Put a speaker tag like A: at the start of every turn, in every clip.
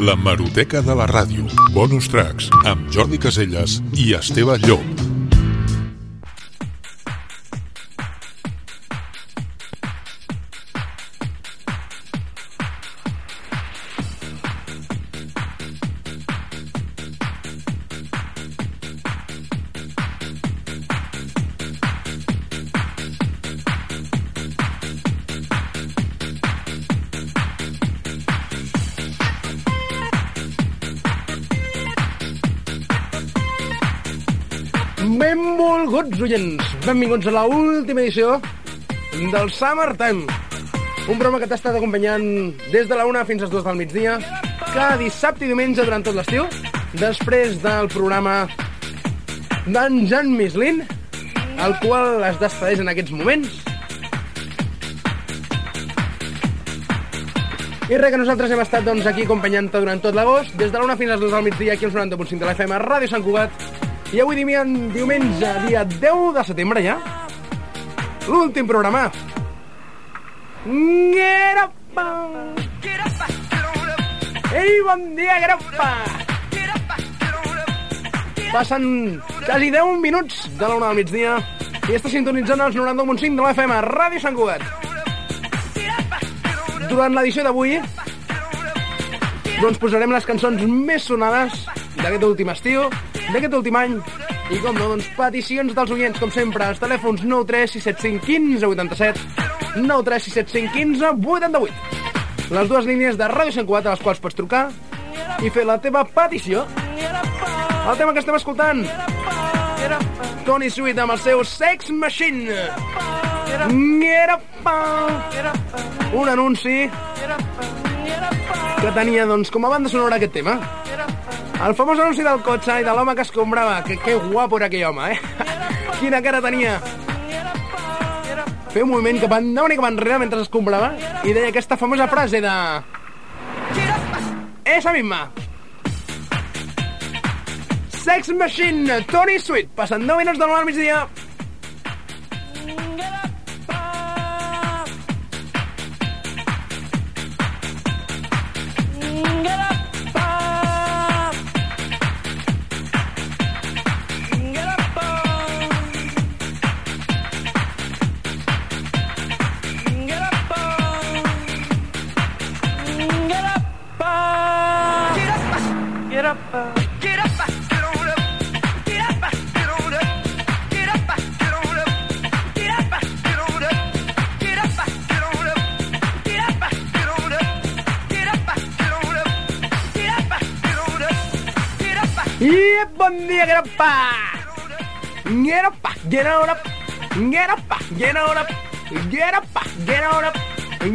A: La Maroteca de la Ràdio. Bonus tracks amb Jordi Caselles i Esteve Llop.
B: Benvolguts oients, benvinguts a la última edició del Summer Time. Un programa que t'ha estat acompanyant des de la una fins als dues del migdia, cada dissabte i diumenge durant tot l'estiu, després del programa d'en Jan Mislin, el qual es despedeix en aquests moments. I res, que nosaltres hem estat doncs, aquí acompanyant-te durant tot l'agost, des de la una fins als dues del migdia, aquí als 90.5 de la FM, Ràdio Sant Cugat, i avui diumenge, dia 10 de setembre ja, l'últim programa. Guerapa! Ei, bon dia, Guerapa! Passen quasi 10 minuts de la una del migdia i està sintonitzant els 91.5 de la FM, Ràdio Sant Cugat. Durant l'edició d'avui doncs posarem les cançons més sonades d'aquest últim estiu, d'aquest últim any, i com no, doncs peticions dels oients, com sempre, als telèfons 93675 15 87, 93675 15 88. Les dues línies de Ràdio 104 a les quals pots trucar i fer la teva petició. El tema que estem escoltant, Tony Sweet amb el seu Sex Machine. Un anunci que tenia doncs, com a banda sonora aquest tema. El famós anunci del cotxe i de l'home que escombrava. Que, que guapo era aquell home, eh? Quina cara tenia. Feia un moviment cap endavant i cap enrere mentre escombrava i deia aquesta famosa frase de... Esa misma. Sex Machine, Tony Sweet, passant 9 minuts del al migdia. Up! Get up, get on up, get up, get on up, get up, get on up,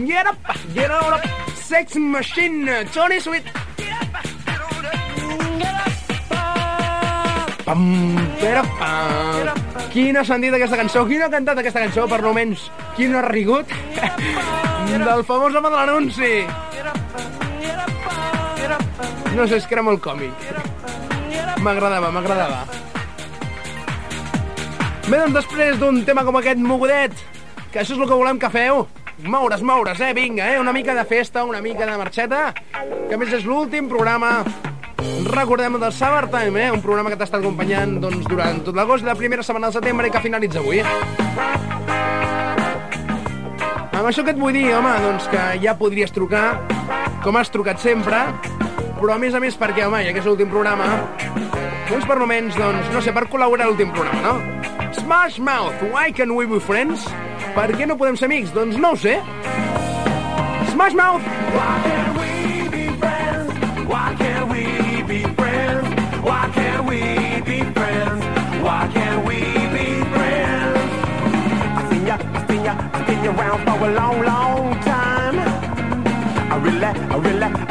B: get up, get on up, Sex Machine, Tony Sweet. Pam, pera, pam. Qui no ha sentit aquesta cançó? Qui no ha cantat aquesta cançó, per no menys? Qui no ha rigut? Del famós home de l'anunci. No sé, és que era molt còmic. M'agradava, m'agradava. Bé, doncs després d'un tema com aquest mogudet, que això és el que volem que feu, moure's, moure's, eh, vinga, eh, una mica de festa, una mica de marxeta, que més és l'últim programa, recordem, del Summer Time, eh, un programa que t'ha estat acompanyant doncs, durant tot l'agost i la primera setmana de setembre i que finalitza avui. Amb això què et vull dir, home? Doncs que ja podries trucar, com has trucat sempre, però a més a més perquè, home, ja que és l'últim programa, doncs per moments, doncs, no sé, per col·laborar l'últim programa, no? Smash Mouth, why can we be friends? Per què no podem ser amics? Doncs no ho sé. Smash Mouth!
C: Why can't we be friends? Why can't we be friends? Why can't we be friends? Why can't we be friends? I seen ya, I seen ya, I seen around for a long, long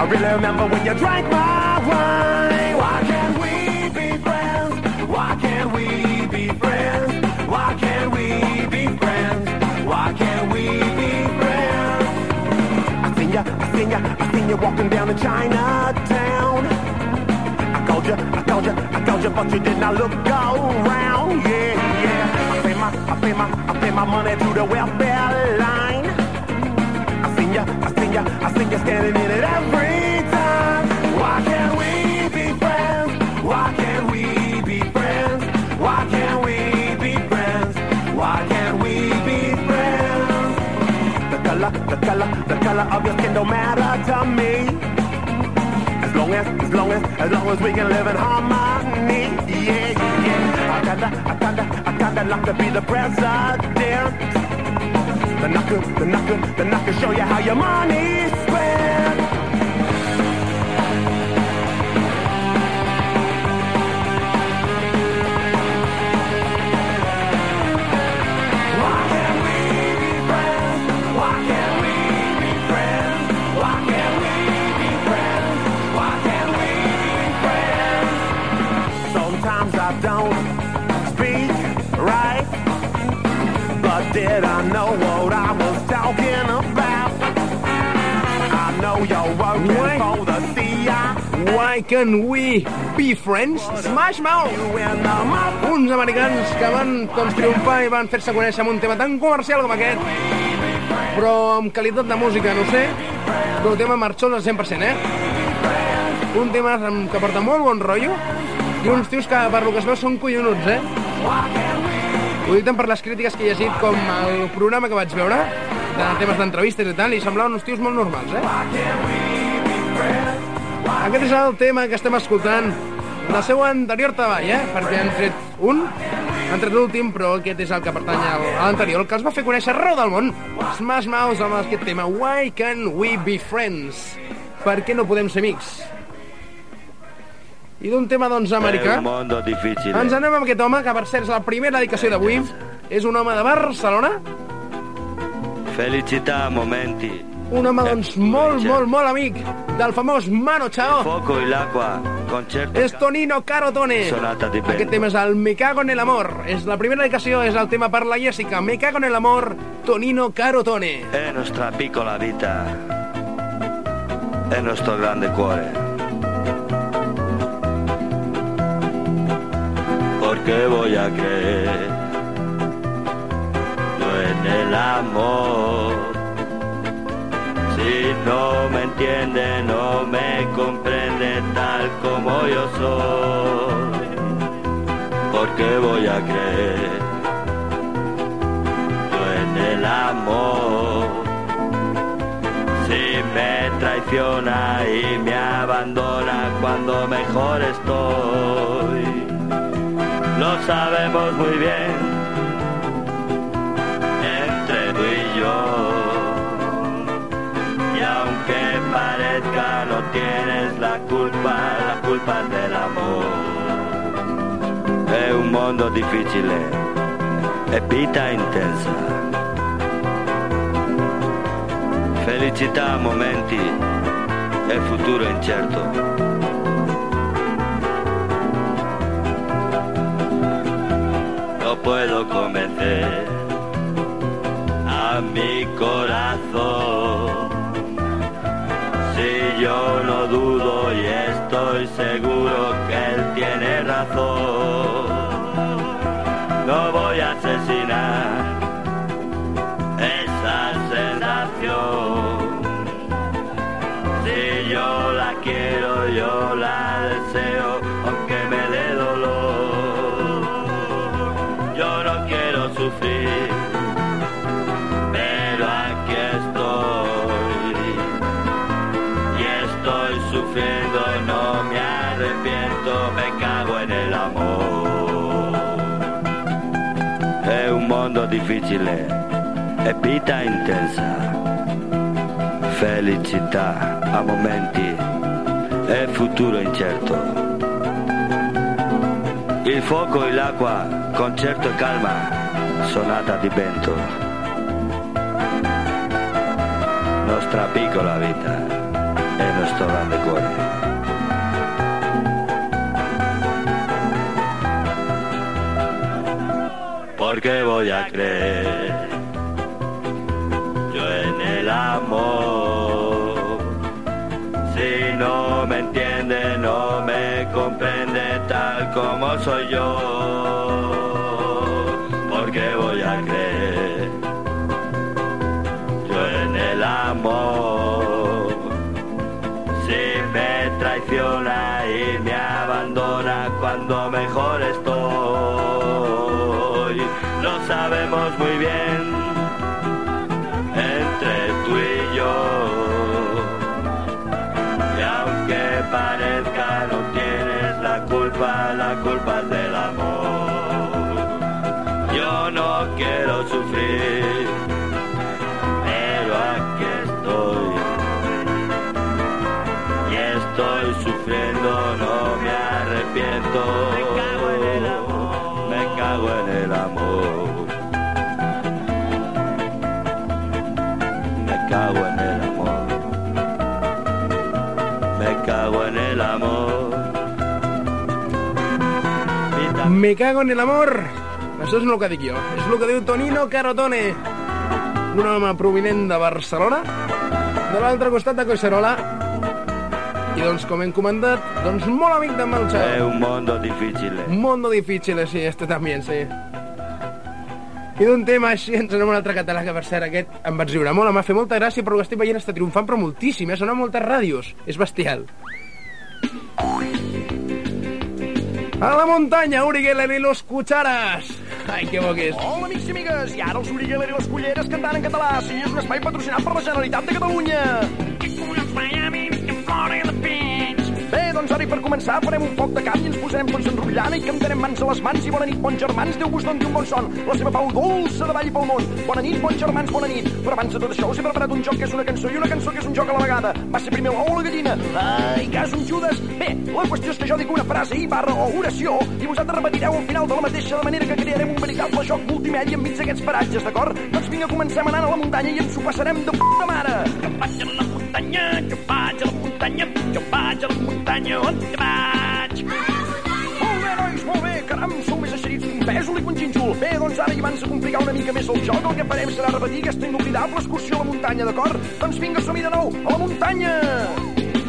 C: I really remember when you drank my wine. Why can't we be friends? Why can't we be friends? Why can't we be friends? Why can't we be friends? I seen ya, I seen ya, I seen you walking down in Chinatown. I called you, I called you, I called you, but you did not look around. Yeah, yeah. I pay my, I pay my, I pay my money to the welfare line. I seen ya, I seen ya, I seen ya standing in it every color of your skin don't matter to me. As long as, as long as, as long as we can live in harmony. Yeah, yeah. I kinda, I kinda, I kinda like to be the president. Then I could, then I could, then I could show you how your money's did I know what I was talking about? I know you're working
B: What?
C: for the CIA.
B: Why can we be friends? Smash Mouth! Uns americans que van doncs, triomfar i van fer-se conèixer amb un tema tan comercial com aquest, però amb qualitat de música, no sé, però tema marxós al 100%, eh? Un tema que porta molt bon rotllo i uns tios que, per lo que es veu, són collonuts, eh? Ho dic tant per les crítiques que he llegit com el programa que vaig veure, de temes d'entrevistes i tal, i semblaven uns tios molt normals, eh? Aquest és el tema que estem escoltant del seu anterior treball, eh? Perquè han tret un, han tret l'últim, però aquest és el que pertany a l'anterior, que els va fer conèixer arreu del món. Smash Mouth amb aquest tema, Why Can We Be Friends? Per què no podem ser amics? I d'un tema, doncs, americà,
D: un mondo difficile.
B: ens anem amb aquest home, que per cert és la primera dedicació d'avui. És un home de Barcelona,
D: Felicità momenti.
B: un home, doncs, molt, molt, molt amic del famós Mano Chao.
D: Fuoco e l'acqua, concerto.
B: És Tonino Carotone.
D: Sonata di.
B: Aquest tema és el Me cago en el amor. És la primera dedicació, és el tema per la Jessica. Me cago en el amor, Tonino Carotone.
D: È nostra piccola vita. È nostro grande cuore. Porque voy a creer no en el amor. Si no me entiende, no me comprende tal como yo soy. Porque voy a creer no en el amor. Si me traiciona y me abandona cuando mejor estoy, lo sabemos muy bien entre tú y yo. Y aunque parezca no tienes la culpa, la culpa del amor. È un mondo difficile e vita intensa. Felicità a momenti e futuro incerto. Difficile e vita intensa. Felicità a momenti e futuro incerto. Il fuoco e l'acqua, concerto e calma, sonata di vento. Nostra piccola vita e nostro grande cuore. Porque voy a creer yo en el amor. Si no me entiende, no me comprende tal como soy yo. Porque voy a creer yo en el amor. Si me traiciona y me abandona cuando mejor estoy, bien Me cago en el amor.
B: Això és el que dic jo. És el que diu Tonino Carotone, un home provinent de Barcelona, de l'altre costat de Collserola, i doncs, com hem comentat, doncs molt amic de
D: È
B: Malxa.
D: un mondo difficile.
B: Un mundo difícil, sí, este también, sí. I d'un tema així ens anem a un altre català, que per cert aquest em vaig riure molt, em va fer molta gràcia, però ho estic veient està triomfant, però moltíssim, eh? Sona moltes ràdios. És bestial. A la muntanya, Uri Geller i los Cucharas. Ai, que bo que és.
E: Hola, amics i amigues, i ara els Uri Geller i les Culleres cantant en català. Sí, és un espai patrocinat per la Generalitat de Catalunya. Doncs ara i per començar farem un foc de camp i ens posarem tots enrotllana i cantarem mans a les mans i bona nit, bons germans, Déu vos doni un bon son. La seva pau dolça de vall pel món. Bona nit, bons germans, bona nit. Però abans de tot això us he preparat un joc que és una cançó i una cançó que és un joc a la vegada. Va ser primer l'ou o la gallina? Ai, cas un Judas. Bé, la qüestió és que jo dic una frase i barra o oració i vosaltres repetireu al final de la mateixa manera que crearem un veritable joc multimèdia enmig d'aquests paratges, d'acord? Doncs vinga, comencem anant a la muntanya i ens ho passarem de puta mare. Jo vaig a la muntanya, jo vaig a la muntanya, jo vaig a la muntanya, on te vaig? Molt bé, nois, molt bé, caram, sou més eixerits que un pèsol i que un gínjol. Bé, doncs ara, i abans de complicar una mica més el joc, el que farem serà repetir aquesta inoblidable excursió a la muntanya, d'acord? Doncs vinga, som-hi de nou, a la muntanya!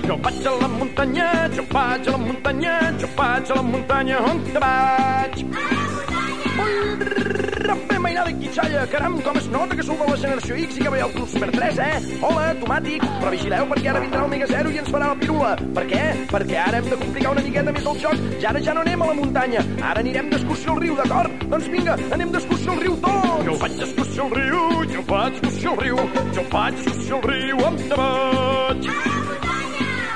E: Jo vaig a la muntanya, jo vaig a la muntanya, jo vaig a la muntanya, on te vaig? Bé, mainada i quitxalla, caram, com es nota que sou de la generació X i que veieu Club Super 3, eh? Hola, tomàtic, però vigileu perquè ara vindrà el Mega Zero i ens farà la pirula. Per què? Perquè ara hem de complicar una miqueta més el joc i ara ja no anem a la muntanya, ara anirem d'excursió al riu, d'acord? Doncs vinga, anem d'excursió al riu tots! Jo vaig d'excursió al riu, jo vaig d'excursió al riu, jo vaig d'excursió al riu, te vaig?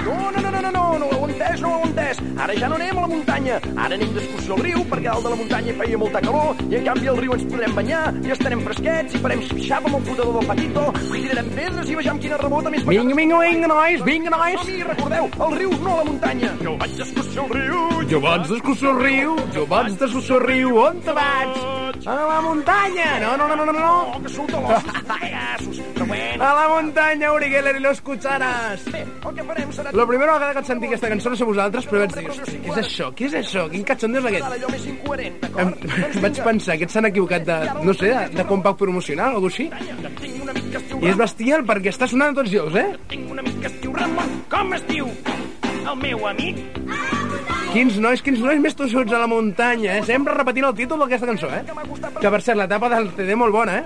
E: No, no, no, no, no, no, no ho heu entès, no ho heu entès. Ara ja no anem a la muntanya, ara anem d'excursió al riu, perquè dalt de la muntanya feia molta calor, i en canvi al riu ens podrem banyar, i estarem fresquets, i farem xip-xap amb el flotador del patito, i tirarem pedres i vejam quina rebota més
B: Vinga, vinga, vinga, nois, vinga, nois.
E: Som-hi, recordeu, al riu, no la muntanya. Jo vaig d'excursió al riu,
B: Jo vaig d'excursió al riu, jo vaig d'excursió al riu, on te vaig? A la muntanya! No, no, no, no, no, no.
E: Oh, que sou talossos, pagassos, però bueno.
B: A la muntanya, Uri Geller i los Cucharas.
E: Bé, el que farem serà...
B: La primera vegada que sentir aquesta cançó no sé vosaltres, però vaig dir, hosti, què és això? Què és això? Quin catxondeo és aquest?
E: Allò més incoherent,
B: Em,
E: d'acord? Doncs
B: vaig pensar que s'han equivocat de, no sé, de, de compact promocional o alguna així.
E: Tinc un amic que es diu
B: I és bestial perquè està sonant a tots llocs, eh?
E: Tinc un amic que es diu Ramon. Com es diu? El meu amic?
B: Quins nois, quins nois més tossuts a la muntanya, eh? Sempre repetint el títol d'aquesta cançó, eh? Que, per cert, la tapa del CD molt bona, eh?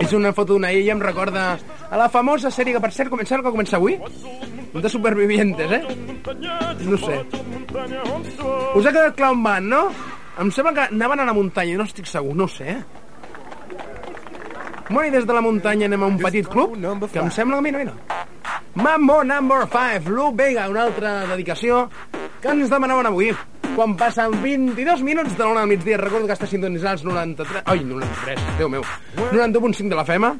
B: És una foto d'una ella, em recorda a la famosa sèrie que, per cert, comença que comença avui, de Supervivientes, eh? No sé. Us ha quedat clar on van, no? Em sembla que anaven a la muntanya, no estic segur, no sé, eh? Bueno, i des de la muntanya anem a un petit club, que em sembla... Mira, mira. Mambo number 5, Lu Vega, una altra dedicació que ens demanaven avui. Quan passen 22 minuts de l'una al migdia, recordo que està sintonitzant els 93... Ai, 93, Déu meu. 91.5 de la FEMA.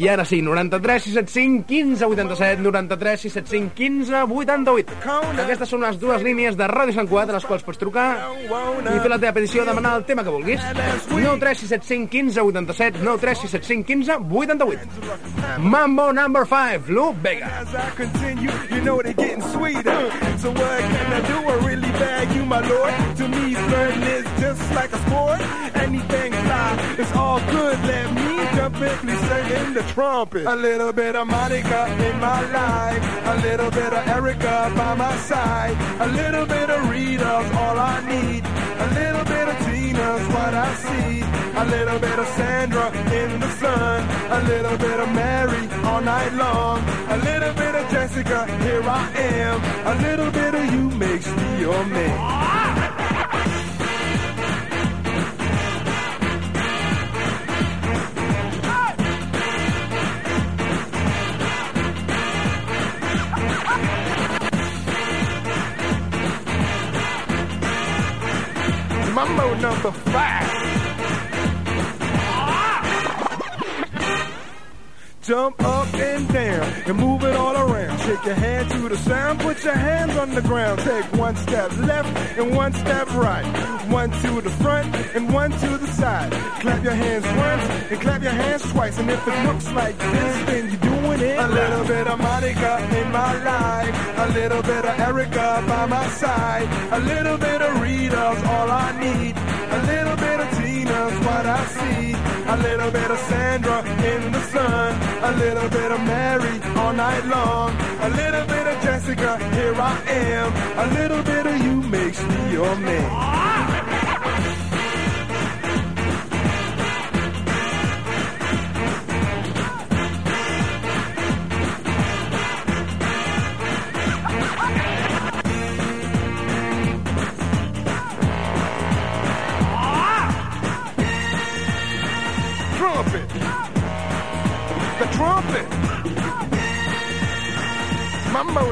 B: I ara sí, 93 675 15 87, 93 675 15 88. Aquestes són les dues línies de Ràdio Sant Cugat a les quals pots trucar i fer la teva petició, demanar el tema que vulguis. 93 675 15 87, 93 675 15 88. Mambo number 5, Lu Vega.
F: As I continue, you know they're getting sweeter. So what can I do? I really bag you, my lord. To me, flirting is just like a sport. Anything fly, it's all good. Let me jump in, please sing the trumpet. A little bit of Monica in my life. A little bit of Erica by my side. A little bit of Rita's all I need. A little bit of Tina's what I see. A little bit of Sandra in the sun. A little bit of Mary all night long. A little bit of Jessica, here I am. A little bit of you makes me your man. Mambo number five. Jump up and down and move it all around. Shake your hand to the sound, put your hands on the ground. Take one step left and one step right. One to the front and one to the side. Clap your hands once and clap your hands twice. And if it looks like this, then you're doing it. A little bit of Monica in my life. A little bit of Erica by my side. A little bit of Rita's all I need. A little bit of Tina's what I see. A little bit of Sandra in the sun. A little bit of Mary all night long. A little bit of Jessica, here I am. A little bit of you makes me your man.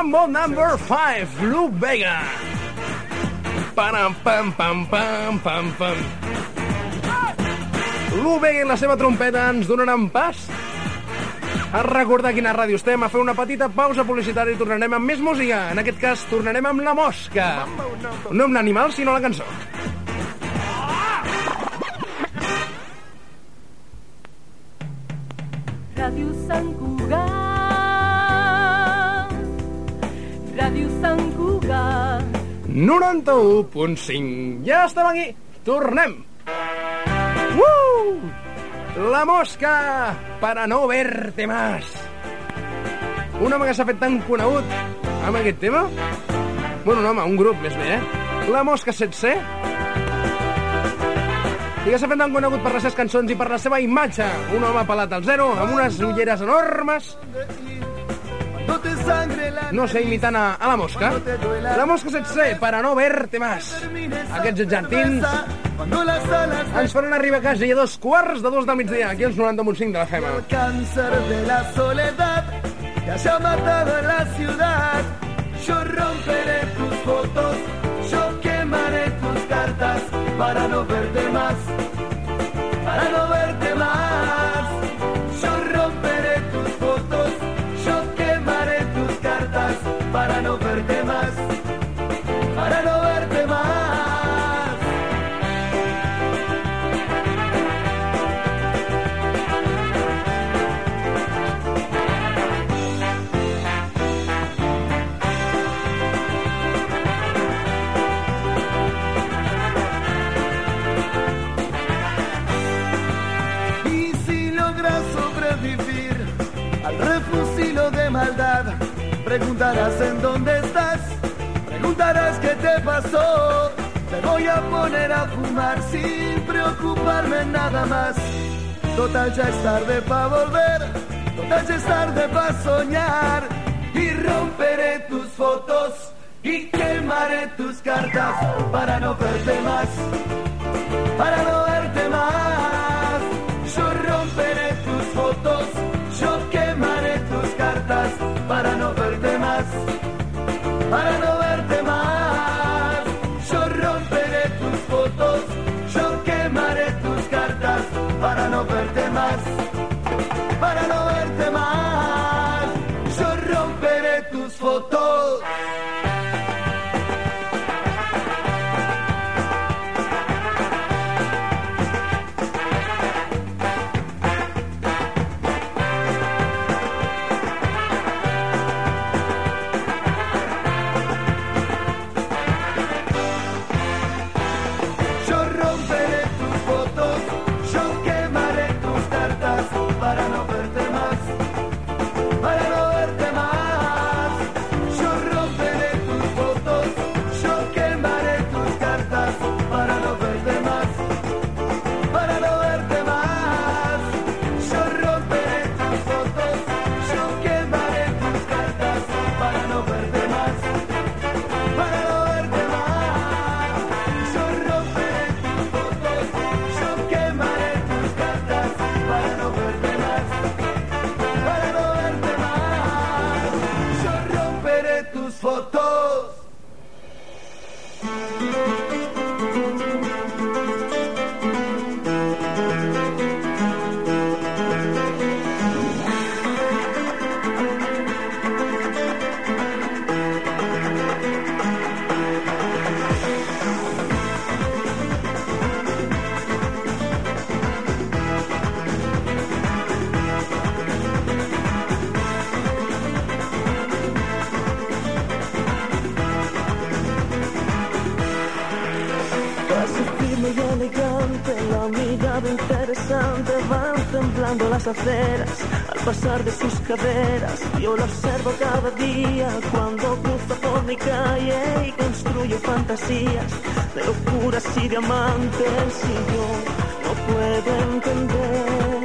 B: Mambo number 5, Lou Vega. Param, pam, pam, pam, pam, pam. Lou Vega i la seva trompeta ens donaran pas a recordar quina ràdio estem, a fer una petita pausa publicitària i tornarem amb més música. En aquest cas, tornarem amb La Mosca. No amb l'animal, sinó la cançó.
G: Ràdio Sant Cugat. Sant Cugat.
B: 91.5. Ja estem aquí. Tornem. Uh! La mosca para no verte más. Un home que s'ha fet tan conegut amb aquest tema. Bueno, un home, un grup més bé, eh? La mosca 7C. I que s'ha fet tan conegut per les seves cançons i per la seva imatge. Un home pelat al zero, amb unes ulleres enormes, no sé, imitant a, a la mosca. La mosca 7C, para no verte más. Aquests argentins ens faran arribar a casa i a dos quarts de dos del migdia, aquí als 90.5 de la FEMA.
H: cáncer de la soledad que haya matado en la ciudad. Yo romperé tus fotos, yo quemaré tus cartas para no verte más, para no verte más. Preguntarás en dónde estás, preguntarás qué te pasó. Te voy a poner a fumar sin preocuparme nada más. Total ya es tarde para volver, total ya es tarde para soñar. Y romperé tus fotos y quemaré tus cartas para no verte más para no
I: al pasar de sus caderas. Yo la observo cada día cuando cruza por mi calle y construyo fantasías de locuras y diamantes. Y yo no puedo entender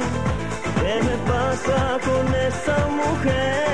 I: qué me pasa con esa mujer.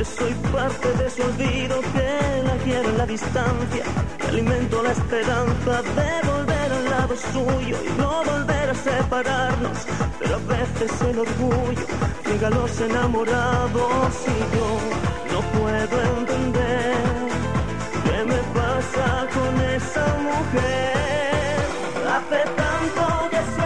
I: Que soy parte de su olvido, que la quiero en la distancia, que alimento la esperanza de volver al lado suyo y no volver a separarnos. Pero a veces el orgullo llega a los enamorados y yo no puedo entender qué me pasa con esa mujer.
B: Hace tanto que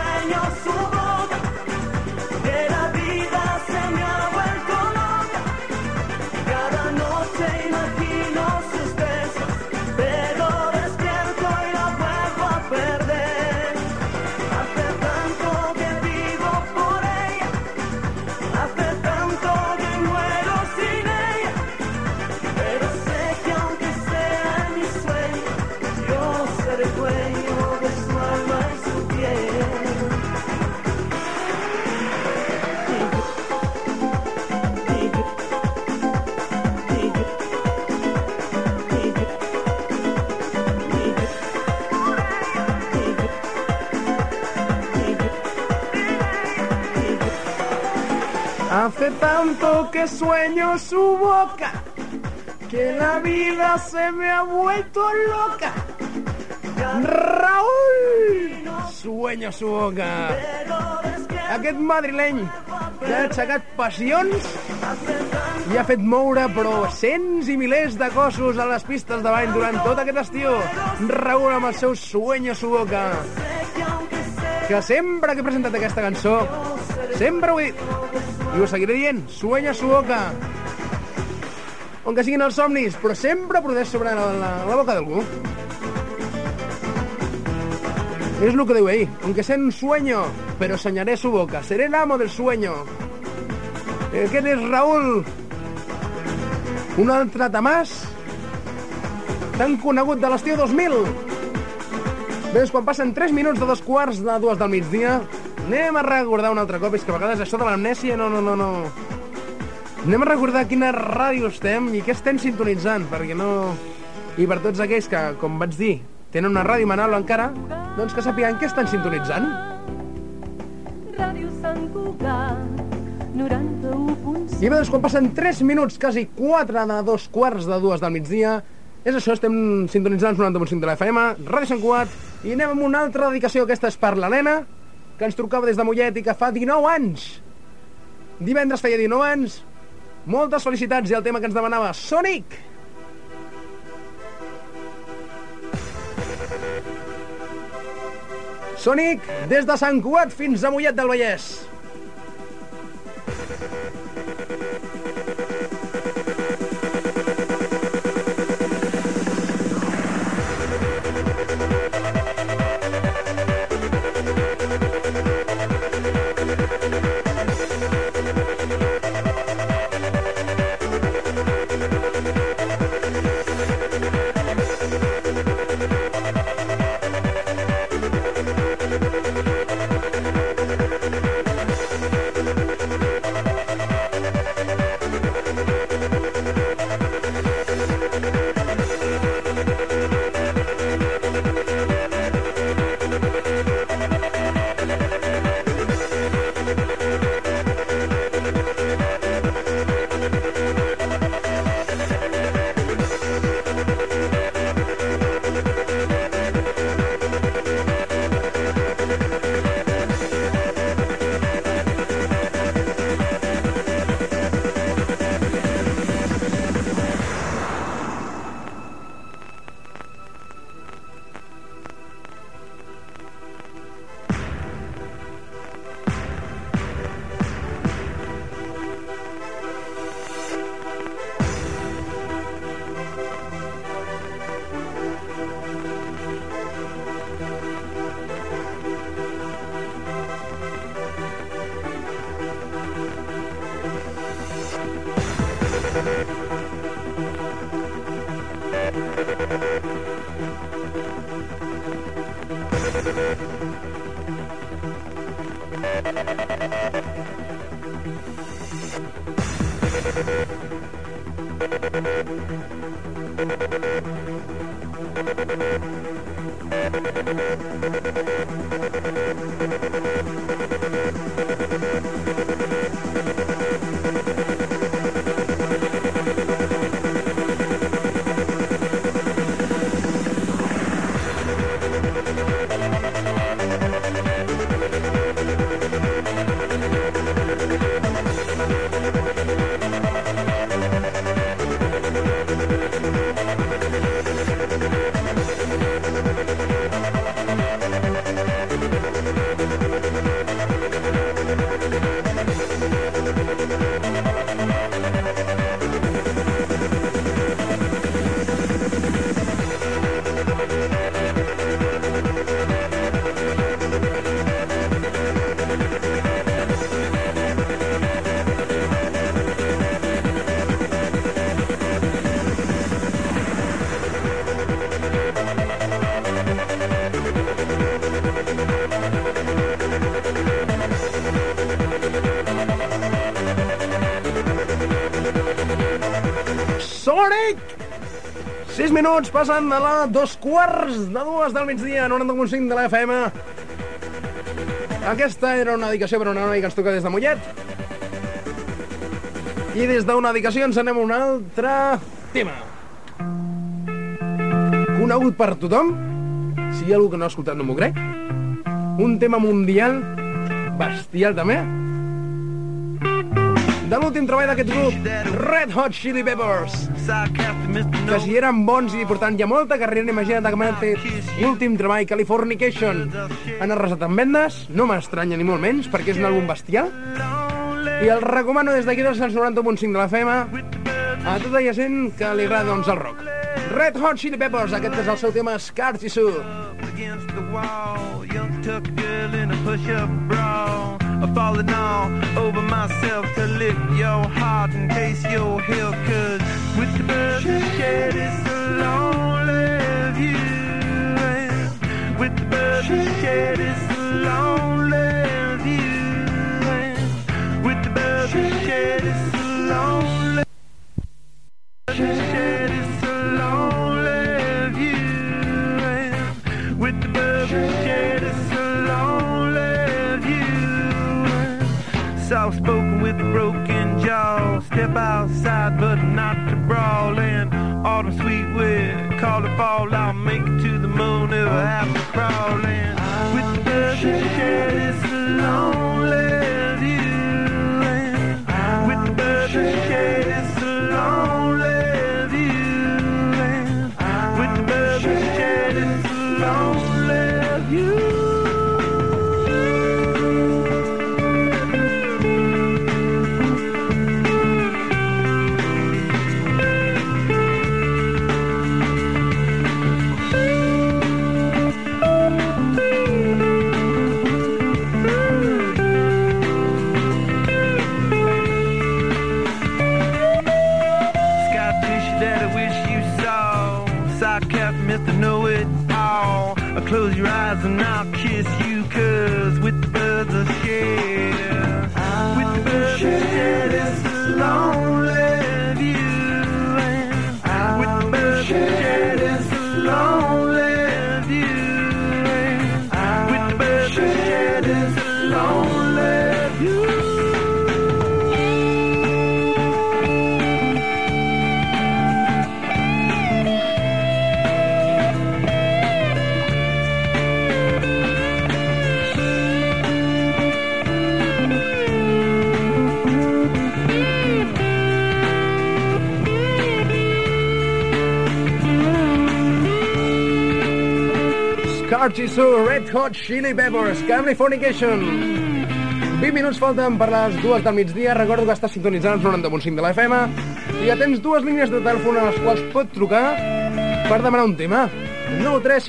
B: sueño su boca, que la vida se me ha vuelto loca. Raúl! Sueño su boca. Aquest madrileny que ha aixecat passions i ha fet moure però cents i milers de cossos a les pistes de ball durant tot aquest estiu. Raúl amb el seu Sueño su boca. Que sempre que he presentat aquesta cançó, sempre ho he dit, i ho seguiré dient, Sueño su boca. On que siguin els somnis, però sempre produeix sobre la, la, la boca d'algú. Es lo que digo ahí. Aunque sea un sueño, pero soñaré su boca. Seré el amo del sueño. Eh, Aquest és Raül. Un altre tamàs tan conegut de l'estiu 2000. Bé, doncs quan passen 3 minuts de dos quarts de dues del migdia, anem a recordar un altre cop, és que a vegades això de l'amnèsia no, no, no, no... Anem a recordar quina ràdio estem i què estem sintonitzant, perquè no... I per tots aquells que, com vaig dir, tenen una ràdio Manalo encara, doncs que sàpiguen què estan sintonitzant.
G: Ràdio Sant Cugat, 91.5.
B: I bé, doncs quan passen 3 minuts, quasi 4 de dos quarts de dues del migdia, és això, estem sintonitzant els 90.5 de la FM, Ràdio Sant Cugat, i anem amb una altra dedicació, aquesta és per l'Helena, que ens trucava des de Mollet i que fa 19 anys. Divendres feia 19 anys. Moltes felicitats i el tema que ens demanava Sonic. Sonic, des de Sant Cugat fins a Mollet del Vallès. Sonic! 6 minuts passant de la dos quarts de dues del migdia, 90.5 de la FM. Aquesta era una dedicació per una noia que ens toca des de Mollet. I des d'una dedicació ens anem a un altre tema. Conegut per tothom, si hi ha algú que no ha escoltat no m'ho crec. Un tema mundial, bestial també, de l'últim treball d'aquest grup, Red Hot Chili Peppers. Que si eren bons i, per tant, hi ha molta carrera, imagina't que m'han fet l'últim treball, Californication. Han arrasat en vendes, no m'estranya ni molt menys, perquè és un àlbum bestial. I el recomano des d'aquí dels 90.5 de la FM a tota la gent que li agrada doncs, el rock. Red Hot Chili Peppers, aquest és el seu tema Scar Tissue.
J: against the wall. Young tuck girl in a push-up. I'm falling all over myself to lift your heart in case you're here. Cause with the birds and shed, it's a lonely view. With the birds and shed, it's a lonely view. With the birds and shed, it's a lonely Soft spoken with a broken jaw. Step outside, but not to brawl. And autumn sweet wind, call it fall. I'll make it to the moon if I have to crawl.
B: Scar Tissue, Red Hot Chili Peppers, Californication. 20 minuts falten per les dues del migdia. Recordo que estàs sintonitzant els 90.5 de la FM i ja tens dues línies de telèfon a les quals pot trucar per demanar un tema. 9 3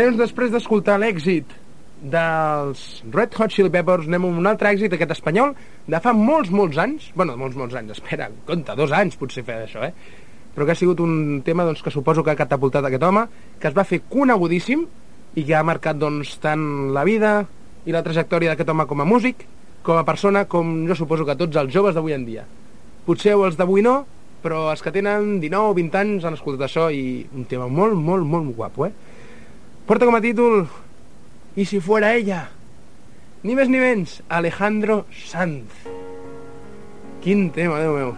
B: Doncs després d'escoltar l'èxit dels Red Hot Chili Peppers, anem amb un altre èxit, aquest espanyol, de fa molts, molts anys, bueno, molts, molts anys, espera, compte, dos anys potser fer això, eh? Però que ha sigut un tema doncs, que suposo que ha catapultat aquest home, que es va fer conegudíssim i que ha marcat doncs, tant la vida i la trajectòria d'aquest home com a músic, com a persona, com jo suposo que tots els joves d'avui en dia. Potser els d'avui no, però els que tenen 19 o 20 anys han escoltat això i un tema molt, molt, molt guapo, eh? Porta com a títol. Si fuera ella Ni més ni menys Alejandro Sanz. Quin tema, Déu meu.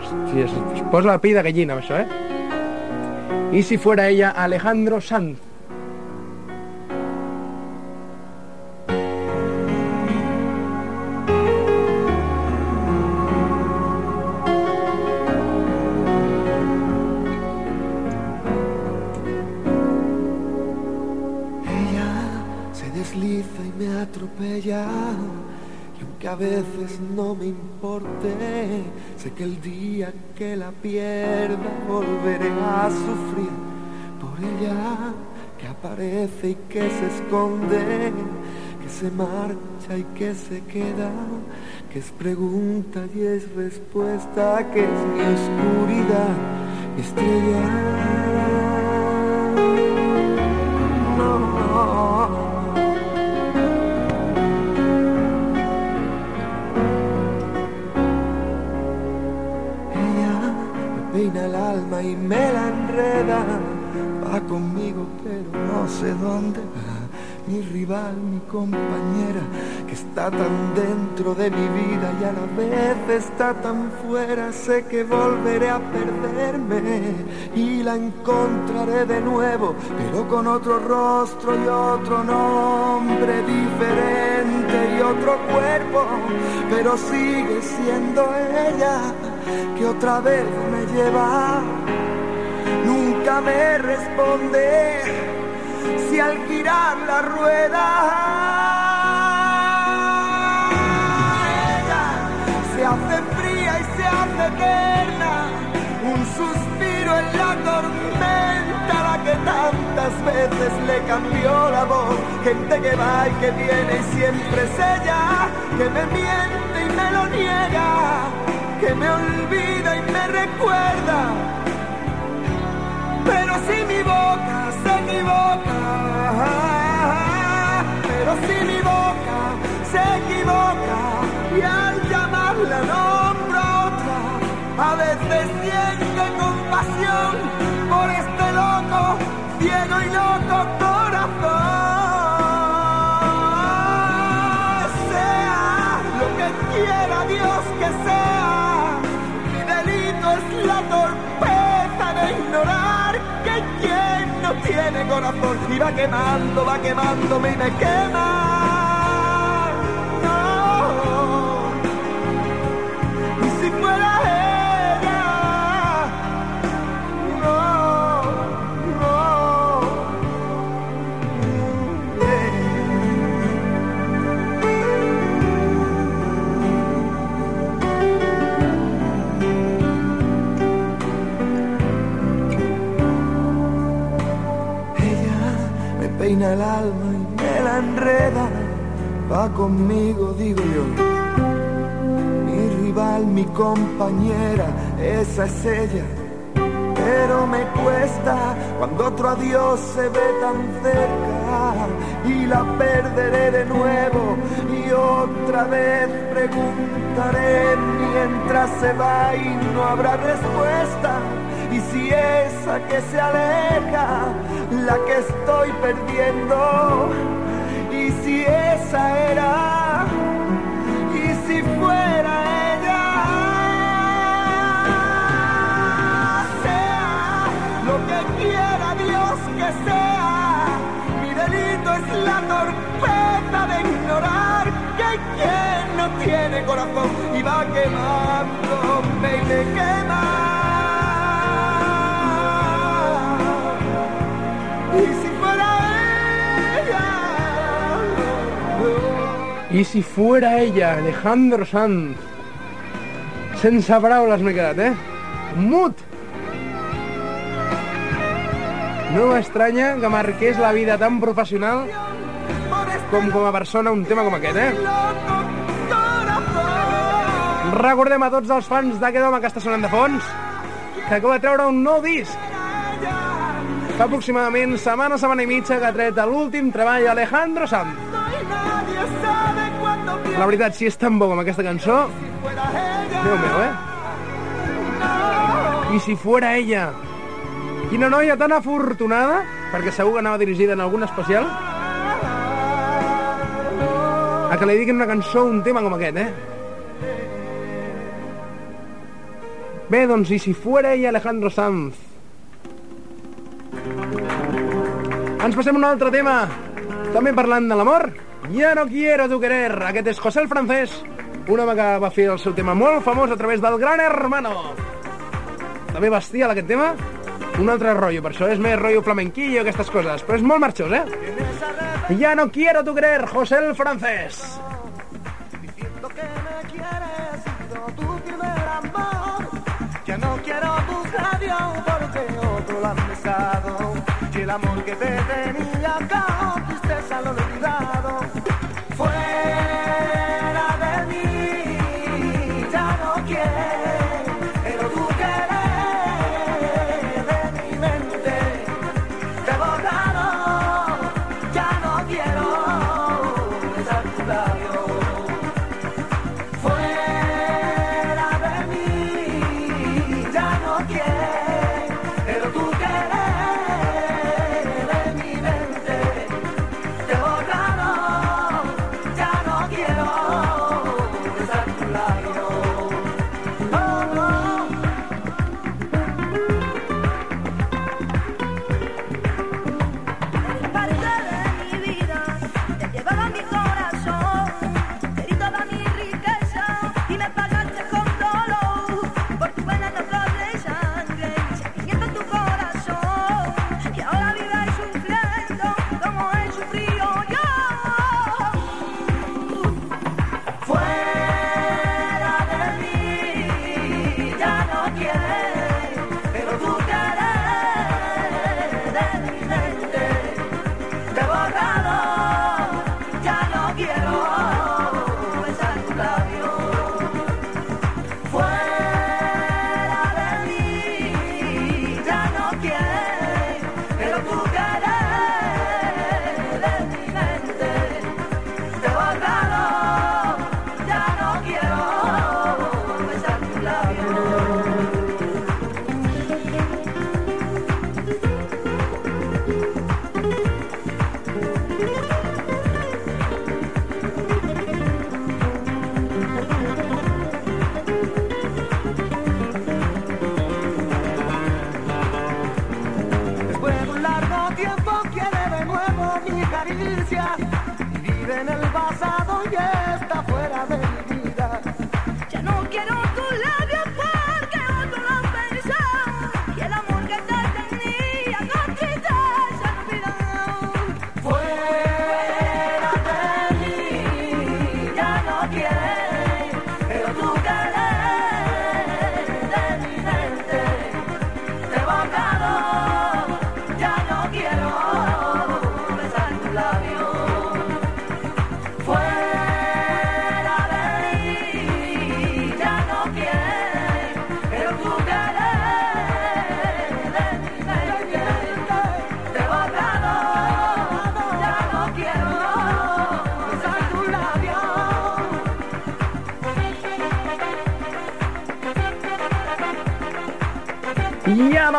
B: Hòstia, es, es posa la pell de gallina amb això, eh? I si fuera ella Alejandro Sanz
H: desliza y me atropella. Y aunque a veces no me importe, sé que el día que la pierda volveré a sufrir por ella, que aparece y que se esconde, que se marcha y que se queda, que es pregunta y es respuesta, que es mi oscuridad, mi estrella. Peina alma y me la enreda. Va conmigo, pero no sé dónde va. Mi rival, mi compañera, que está tan dentro de mi vida y a la vez está tan fuera. Sé que volveré a perderme y la encontraré de nuevo, pero con otro rostro y otro nombre diferente y otro cuerpo. Pero sigue siendo ella que otra vez me lleva. Nunca me responde si al girar la rueda ella se hace fría y se hace eterna, un suspiro en la tormenta, la que tantas veces le cambió la voz, gente que va y que viene y siempre es ella, que me miente y me lo niega, que me olvida y me recuerda. Pero si mi boca se equivoca, pero si mi boca se equivoca amor, si va quemando, va quemando, me quema. Peina el alma y me la enreda, va conmigo, digo yo. Mi rival, mi compañera, esa es ella. Pero me cuesta cuando otro adiós se ve tan cerca y la perderé de nuevo y otra vez preguntaré mientras se va y no habrá respuesta. Y si esa que se aleja, la que estoy perdiendo, y si esa era, y si fuera ella, sea lo que quiera Dios que sea, mi delito es la torpeza de ignorar que quien no tiene corazón y va quemándome y me quema.
B: I si fuera ella, Alejandro Sanz. Sense paraules m'he quedat, eh? Mut! No m'estranya que marqués la vida tan professional com com a persona un tema com aquest, eh? Recordem a tots els fans d'aquest home que està sonant de fons que acaba de treure un nou disc. Fa aproximadament setmana, setmana i mitja que ha tret l'últim treball Alejandro Sanz. La veritat, si és tan bo com aquesta cançó, Déu meu, eh? I si fuera ella. Quina noia tan afortunada, perquè segur que anava dirigida en algun especial, a que li diguin una cançó, un tema com aquest, eh? Bé, doncs, i si fuera ella Alejandro Sanz? Ens passem a un altre tema, també parlant de l'amor. Ja no quiero tu querer. Aquest és José el francès, un home que va fer el seu tema molt famós a través del Gran Hermano. També bestial aquest tema. Un altre rotllo, per això és més rotllo flamenquillo, aquestes coses. Però és molt marxós, eh? Ja no quiero tu querer, José el francés.
H: Diciendo que me quieres, tu primer amor. Ya no quiero tu radio porque otro lo han besado. Y el amor que te tenía again.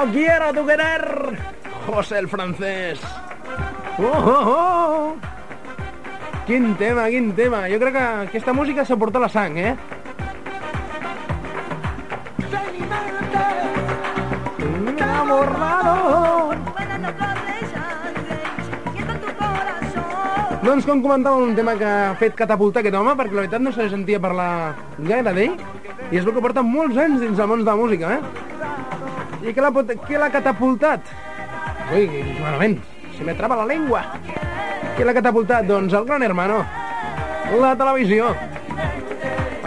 H: No quiero tu querer,
B: José el francès. Oh, oh, oh. Quin tema, quin tema. Jo crec que aquesta música s'ha portat la sang, eh? Enamorado. Doncs com comentava un tema que ha fet catapultar aquest home, perquè la veritat no se sentia parlar gaire d'ell, i es veu que porta molts anys dins el món de la música, eh? I què l'ha pot- l'ha catapultat? Ui, malament, se me traba la llengua. Què l'ha catapultat? Doncs el Gran Hermano. la televisió.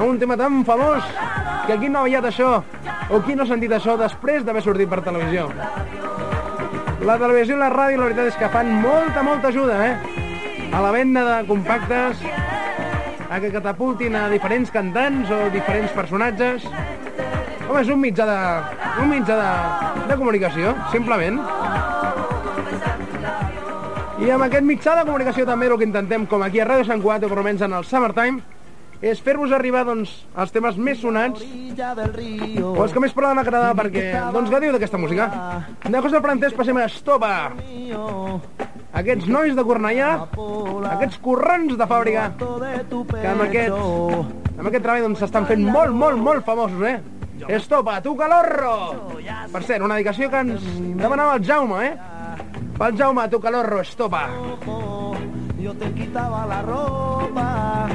B: Un tema tan famós que qui no ha ballat això o qui no ha sentit això després d'haver sortit per televisió. La televisió i la ràdio la veritat és que fan molta, molta ajuda, eh? A la venda de compactes, a que catapultin a diferents cantants o diferents personatges. Home, és un mitjà de, un mitjà de, de comunicació, simplement. I amb aquest mitjà de comunicació també el que intentem, com aquí a Ràdio Sant Cugat, o almenys en el Summertime, és fer-vos arribar doncs, els temes més sonats o els que més poden agradar perquè, doncs, gaudiu d'aquesta música. De José Plantés passem a Estopa. Aquests nois de Cornellà, aquests corrents de fàbrica, que amb aquest, amb aquest treball doncs, s'estan fent molt, molt, molt famosos, eh? Estopa, tu calorro! Per cert, una dedicació que ens demanava el Jaume, eh? Pel Jaume, tu calorro, estopa.
H: Yo te quitaba la ropa,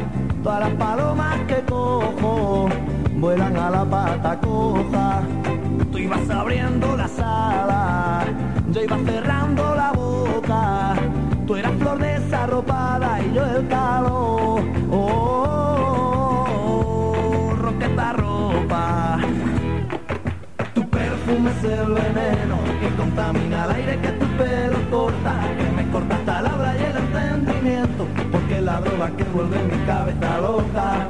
H: todas las palomas que cojo vuelan a la pata coja. Tú ibas abriendo la sala, yo iba cerrando la boca. Tú eras flor desarropada y yo el. Que vuelve mi cabeza loca.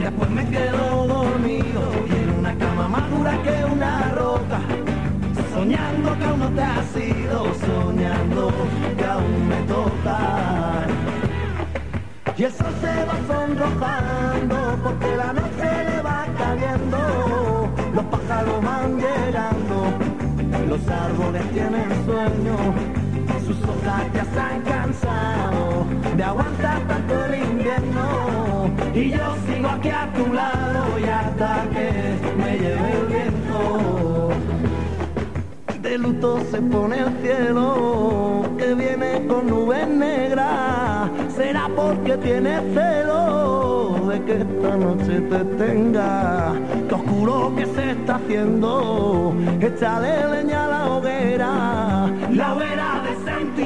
H: Después me quedo dormido y en una cama más dura que una roca, soñando que aún no te has ido, soñando que aún me toca. Y el sol se va sonrojando porque la noche le va cayendo. Los pájaros van llegando, los árboles tienen sueño. Ya se han cansado de aguantar tanto el invierno. Y yo sigo aquí a tu lado y hasta que me lleve el viento. De luto se pone el cielo que viene con nubes negras. Será porque tiene celo de que esta noche te tenga. Que oscuro que se está haciendo. Échale leña a la hoguera. La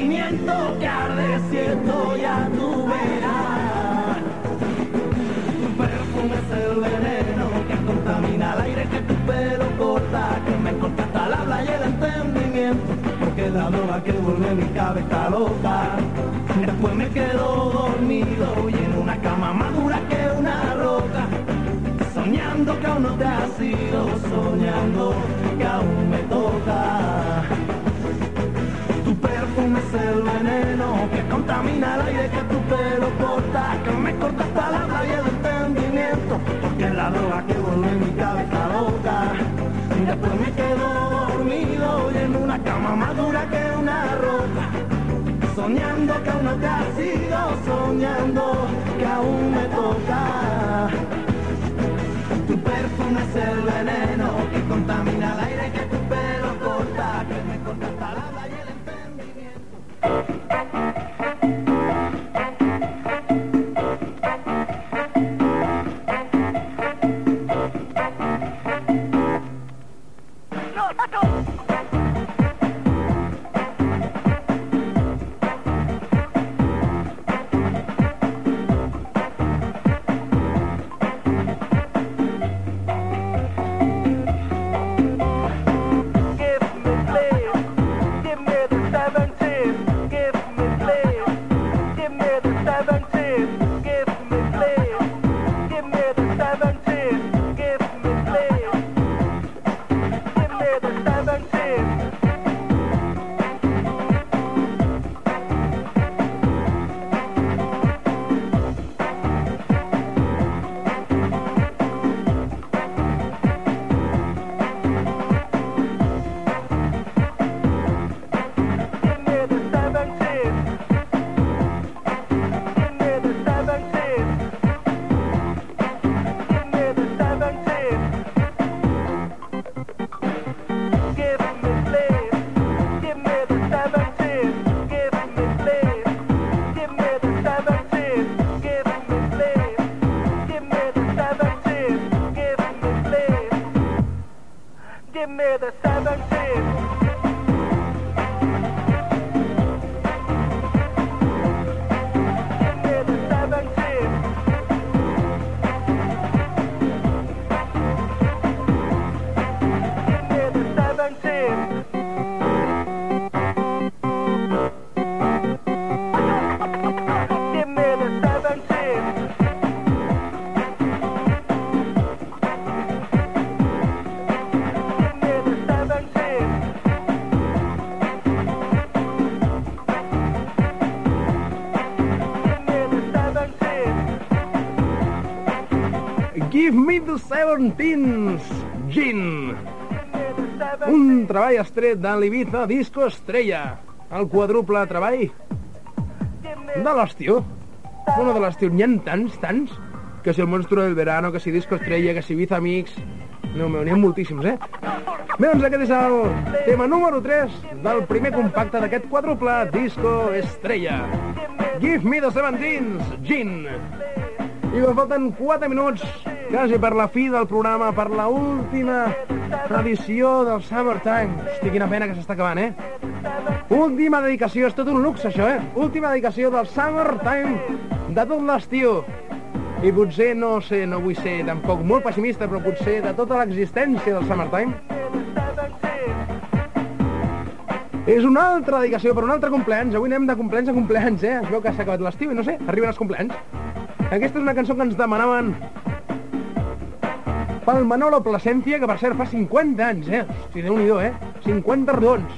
H: que arde siento ya tú verás. Tu perfume es el veneno que contamina el aire que tu pelo corta, que me corta hasta el habla y el entendimiento, porque la droga que vuelve mi cabeza loca. Después me quedo dormido y en una cama más dura que una roca, soñando que aún no te has ido, soñando que aún me toca. Que contamina el aire que tu pelo corta, que me corta hasta la habla y el entendimiento, porque la droga que vuelve mi cabeza loca. Y después me quedo dormido y en una cama más dura que una roca, soñando que aún no te has ido, soñando que aún me toca. Tu perfume es el veneno que contamina el aire
K: The
B: Seventeens, Gin. Un treball estret de l'Ibiza Disco Estrella. El quadruple treball de l'estiu. Bueno, de l'estiu n'hi ha tants, tants, que si el monstruo del verano, que si Disco Estrella, que si Ibiza Mix... No, n'hi ha moltíssims, eh? Bé, doncs aquest és el tema número 3 del primer compacte d'aquest quadruple Disco Estrella. Give me the Seventeens, Gin. I me falten 4 minuts quasi per la fi del programa, per la última edició del Summertime. Hosti, quina pena que s'està acabant, eh? Última dedicació, és tot un luxe això, eh? Última dedicació del Summertime de tot l'estiu. I potser, no sé, no vull ser tampoc molt pessimista, però potser de tota l'existència del Summertime és una altra dedicació per un altre compleanys. Avui anem de compleanys a compleanys, eh? Es veu que s'ha acabat l'estiu i no sé, arriben els compleanys. Aquesta és una cançó que ens demanaven pel Manolo Plasencia, que per cert fa 50 anys, eh? Hosti, Déu-n'hi-do, eh? 50 rodons.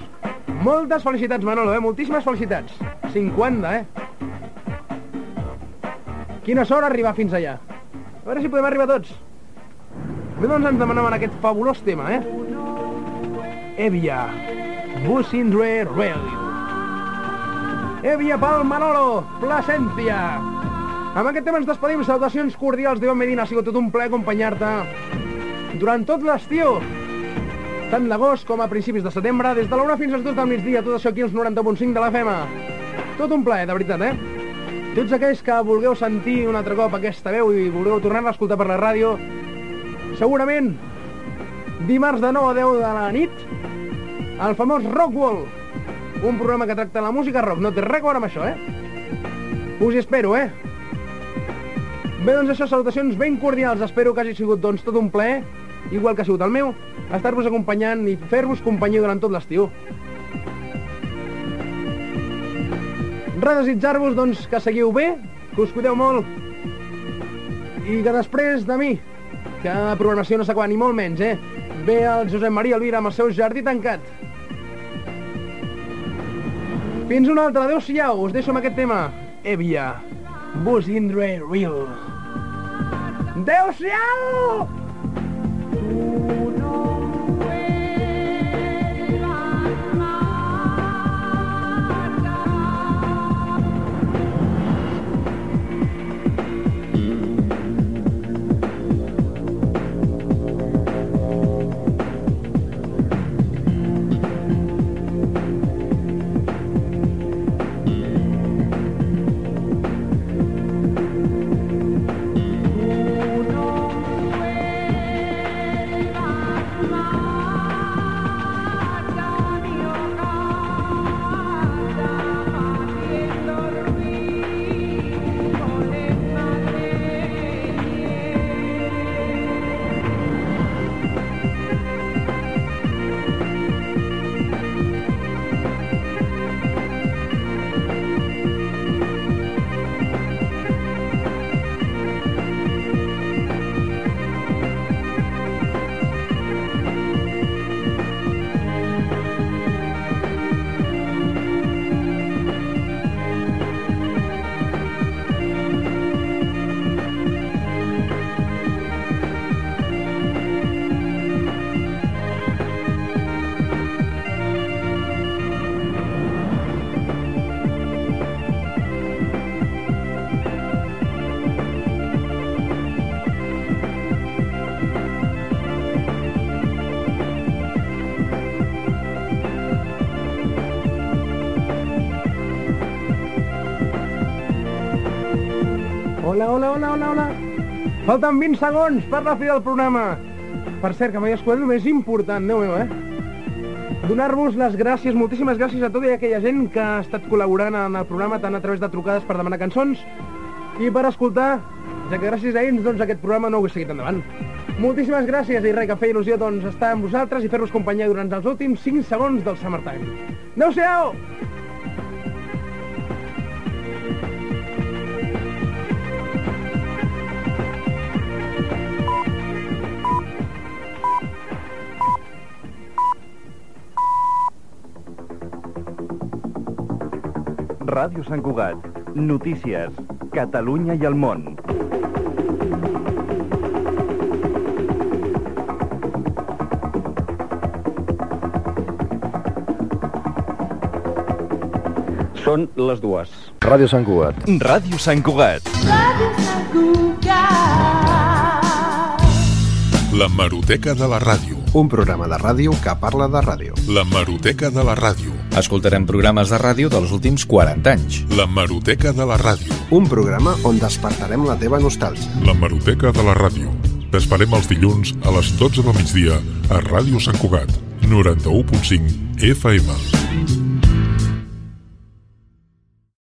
B: Moltes felicitats, Manolo, eh? Moltíssimes felicitats. 50, eh? Quina sort arribar fins allà. A veure si podem arribar tots. Bé, doncs ens demanaven aquest fabulós tema, eh? Evia. Bussindre Rail. Evia pel Manolo Plasencia. Amb aquest tema ens despedim. Salutacions cordials d'Ivan Medina. Ha sigut tot un plaer acompanyar-te durant tot l'estiu. Tant d'agost com a principis de setembre, des de l'una fins als dos del migdia, tot això aquí als 90.5 de la FEMA. Tot un plaer, de veritat, eh? Tots aquells que vulgueu sentir un altre cop aquesta veu i vulgueu tornar-la a escoltar per la ràdio, segurament dimarts de 9 a 10 de la nit, el famós Rockwall, un programa que tracta la música rock. No té res a veure amb això, eh? Us hi espero, eh? Bé, doncs això, salutacions ben cordials. Espero que hagi sigut, doncs, tot un plaer, igual que ha sigut el meu, estar-vos acompanyant i fer-vos companyia durant tot l'estiu. Res, desitjar-vos, doncs, que seguiu bé, que us cuideu molt i que després de mi, que la programació no s'acaba ni molt menys, eh? Ve el Josep Maria Elvira amb el seu jardí tancat. Fins una altra, adeu-siau, us deixo amb aquest tema. Evia, Buzz Indre Real. Adeu-siau! Hola, hola, hola, hola, hola. Falten 20 segons per la fi del programa. Per cert, que m'he descobert el més important, Déu meu, eh? Donar-vos les gràcies, moltíssimes gràcies a tota aquella gent que ha estat col·laborant en el programa, tant a través de trucades per demanar cançons i per escoltar, ja que gràcies a ells doncs, aquest programa no ho he seguit endavant. Moltíssimes gràcies i res, que feia il·lusió doncs, estar amb vosaltres i fer-vos companyia durant els últims 5 segons del Summertime. Adéu-siau!
L: Ràdio Sant Cugat. Notícies. Catalunya i el món.
M: Són les dues. Ràdio Sant Cugat.
L: Ràdio Sant Cugat.
N: Ràdio Sant Cugat.
A: La Maroteca de la Ràdio.
O: Un programa de ràdio que parla de ràdio.
A: La Maroteca de la Ràdio
N: Escoltarem programes de ràdio dels últims 40 anys.
A: La Maroteca de la Ràdio.
O: Un programa on despertarem la teva nostàlgia.
A: La Maroteca de la Ràdio. T'esperem els dilluns a les 12 del migdia a Ràdio Sant Cugat, 91.5 FM.